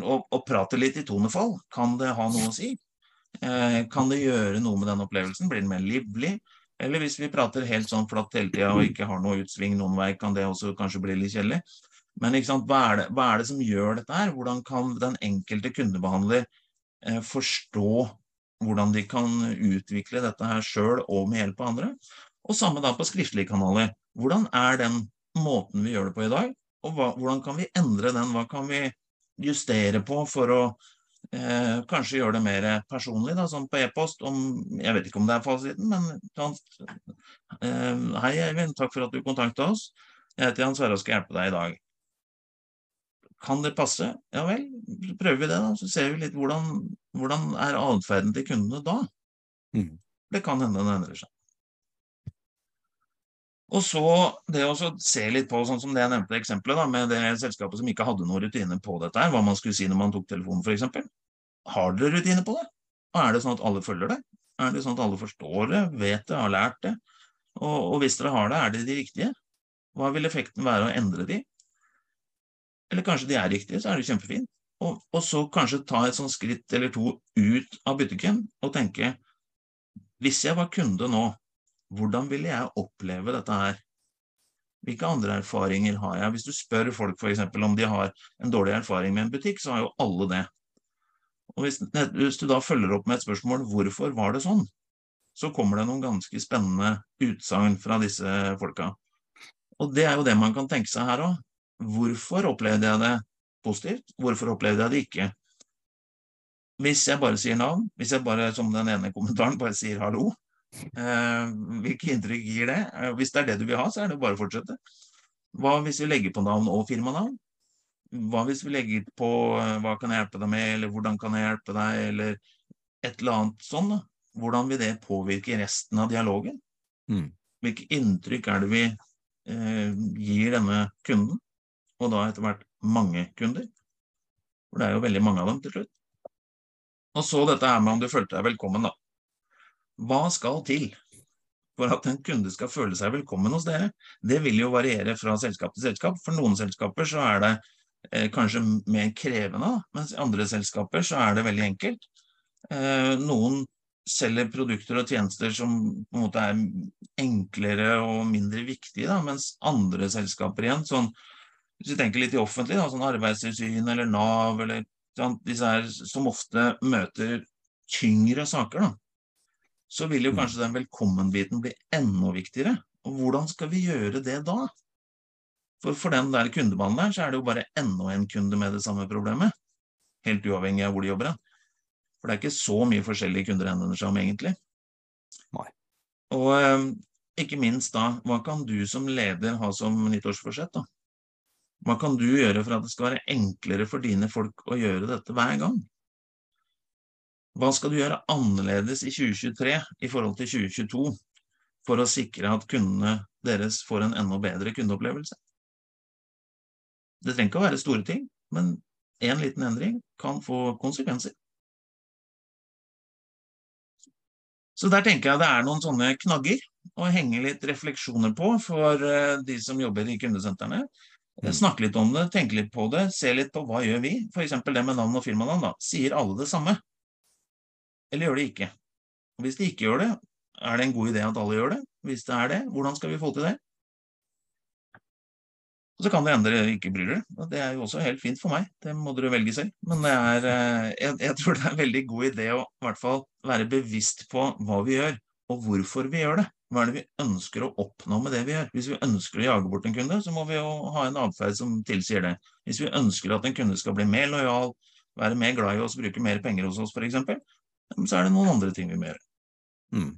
å, å, prate litt i tonefall, kan det ha noe å si? Eh, kan det gjøre noe med den opplevelsen? Blir den mer livlig? Eller hvis vi prater helt sånn flatt hele tida og ikke har noe utsving noen vei, kan det også kanskje bli litt kjedelig? Men hva er, det, hva, er det, som gjør dette her? Hvordan kan den enkelte kundebehandler Eh, forstå hvordan de kan utvikle dette her sjøl og med hjelp av andre. Og samme da på skriftlige kanaler. Hvordan er den måten vi gjør det på i dag? Og hva, hvordan kan vi endre den? Hva kan vi justere på for å eh, kanskje gjøre det mer personlig, da, sånn på e-post? Jeg vet ikke om det er fasiten, men eh, Hei, Eivind, takk for at du kontakta oss. Jeg heter Jan Sverre og skal hjelpe deg i dag. Kan det passe? Ja vel, prøver vi det, da. Så ser vi litt hvordan, hvordan er atferden til kundene da. Mm. Det kan hende den endrer seg. Og så det å se litt på, sånn som det jeg nevnte eksempelet, da, med det selskapet som ikke hadde noen rutine på dette, her, hva man skulle si når man tok telefonen f.eks. Har dere rutine på det? Og er det sånn at alle følger det? Er det sånn at alle forstår det, vet det, har lært det? Og, og hvis dere har det, er det de riktige? Hva vil effekten være å endre de? Eller kanskje de er riktige, så er det kjempefint. Og, og, så kanskje ta et sånt skritt eller to ut av butikken og tenke Hvis jeg var kunde nå, hvordan ville jeg oppleve dette her? Hvilke andre erfaringer har jeg? Hvis du spør folk f.eks. om de har en dårlig erfaring med en butikk, så har jo alle det. Og hvis, hvis du da følger opp med et spørsmål hvorfor var det sånn, så kommer det noen ganske spennende utsagn fra disse folka. Og det er jo det man kan tenke seg her òg. Hvorfor opplevde jeg det positivt? Hvorfor opplevde jeg det ikke? Hvis jeg bare sier navn, hvis jeg bare, som den ene kommentaren, bare sier hallo, hvilke inntrykk gir det? Eh, hvis det er det du vil ha, så er det bare å fortsette. Hva hvis vi legger på navn og firmanavn? Hva hvis vi legger på eh, hva kan jeg hjelpe deg med, eller hvordan kan jeg hjelpe deg, eller et eller annet sånn? da? Hvordan vil det påvirke resten av dialogen? Mm. Hvilke inntrykk er det vi eh, gir denne kunden? og da etter hvert mange kunder. For det er jo veldig mange av dem til slutt. Og så dette her med om du følte deg velkommen, da. Hva skal til for at en kunde skal føle seg velkommen hos dere? Det vil jo variere fra selskap til selskap. For noen selskaper så er det eh, kanskje mer krevende, mens i andre selskaper så er det veldig enkelt. Eh, noen selger produkter og tjenester som på en måte er enklere og mindre viktige, da, mens andre selskaper igjen, sånn hvis vi tenker litt i offentlig, da, sånn Arbeidstilsynet eller Nav, eller sånn, disse her som ofte møter tyngre saker, da, så vil jo mm. kanskje den velkommen-biten bli enda viktigere. Og hvordan skal vi gjøre det da? For for den der kundebanen der, så er det jo bare enda en kunde med det samme problemet. Helt uavhengig av hvor de jobber hen. For det er ikke så mye forskjellige kunder henvender seg om, egentlig. Nei. Og eh, ikke minst da, hva kan du som leder ha som nyttårsforsett, da? Hva kan du gjøre for at det skal være enklere for dine folk å gjøre dette hver gang? Hva skal du gjøre annerledes i 2023 i forhold til 2022 for å sikre at kundene deres får en enda bedre kundeopplevelse? Det trenger ikke å være store ting, men én liten endring kan få konsekvenser. Så der tenker jeg det er noen sånne knagger å henge litt refleksjoner på for eh, de som jobber i kundesentrene. Mm. Snakke litt om det, tenke litt på det, se litt på hva gjør vi? F.eks. det med navn og firmanavn. da. Sier alle det samme? Eller gjør de ikke? Hvis de ikke gjør det, er det en god idé at alle gjør det? Hvis det er det, hvordan skal vi få til det? Og så kan det hende dere ikke bryr dere, det er jo også helt fint for meg. Det må dere velge selv. Men er, eh, jeg, jeg tror det er en veldig god idé å i hvert fall være bevisst på hva vi gjør, og hvorfor vi gjør det. Hva er det vi ønsker å oppnå med det vi gjør? Hvis vi ønsker å jage bort en kunde, så må vi jo ha en atferd som tilsier det. Hvis vi ønsker at en kunde skal bli mer lojal, være mer glad i oss, bruke mer penger hos oss f.eks., så er det noen andre ting vi må gjøre. Mm.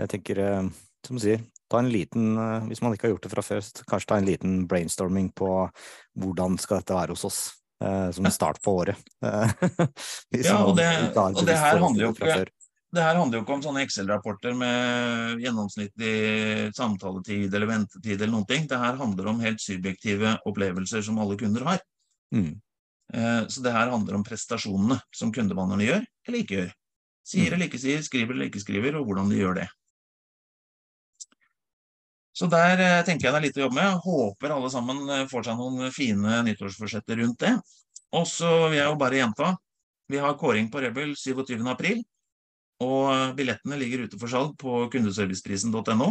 Jeg tenker, eh, som du sier, ta en liten, eh, hvis man ikke har gjort det fra før, kanskje ta en liten brainstorming på hvordan skal dette være hos oss, Som en start på året. [LAUGHS] ja, og det, og det her handler jo ikke det her handler jo ikke om sånne Excel-rapporter med gjennomsnittlig samtaletid eller ventetid eller noen ting. Det her handler om helt subjektive opplevelser som alle kunder har. Mm. Så det her handler om prestasjonene som kundebehandlerne gjør eller ikke gjør. Sier eller ikke sier, skriver eller ikke skriver, og hvordan de gjør det. Så der eh, tenker jeg det er litt å jobbe med. Håper alle sammen eh, får seg noen fine nyttårsforsetter rundt det. Og så vil jeg jo bare gjenta. Vi har kåring på Rebel 27. april. Og billettene ligger ute for salg på kundeserviceprisen.no.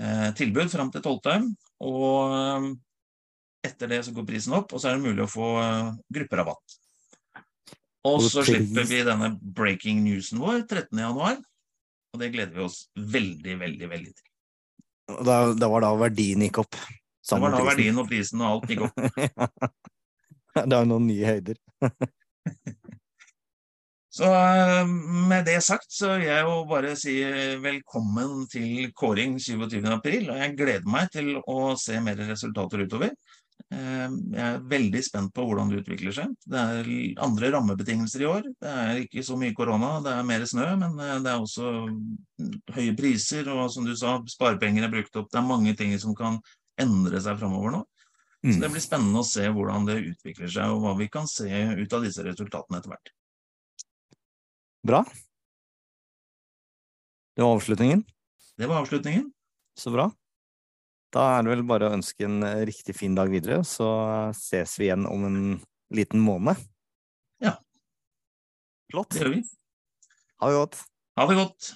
Eh, tilbud fram til 12. Og eh, etter det så går prisen opp, og så er det mulig å få eh, grupperabatt. Og så slipper vi denne breaking newsen vår 13.1, og det gleder vi oss veldig, veldig, veldig til. Da, da var da verdien gikk opp? Det var da prisen. verdien og prisen og alt gikk opp. [LAUGHS] det er noen nye høyder. [LAUGHS] Så eh, med det sagt så vil jeg jo bare si velkommen til kåring 27.4. Og jeg gleder meg til å se mer resultater utover. Eh, jeg er veldig spent på hvordan det utvikler seg. Det er andre rammebetingelser i år. Det er ikke så mye korona, det er mer snø, men eh, det er også høye priser. Og som du sa, sparepenger er brukt opp. Det er mange ting som kan endre seg framover nå. Så det mm. blir spennende å se hvordan det utvikler seg, og hva vi kan se ut av disse resultatene etter hvert. Bra. Det var avslutningen? Det var avslutningen. Så bra. Da er det vel bare å ønske en eh, riktig fin dag videre, så ses vi igjen om en liten måned. Ja. Flott. Det gjør vi. Ha det godt. Ha det godt.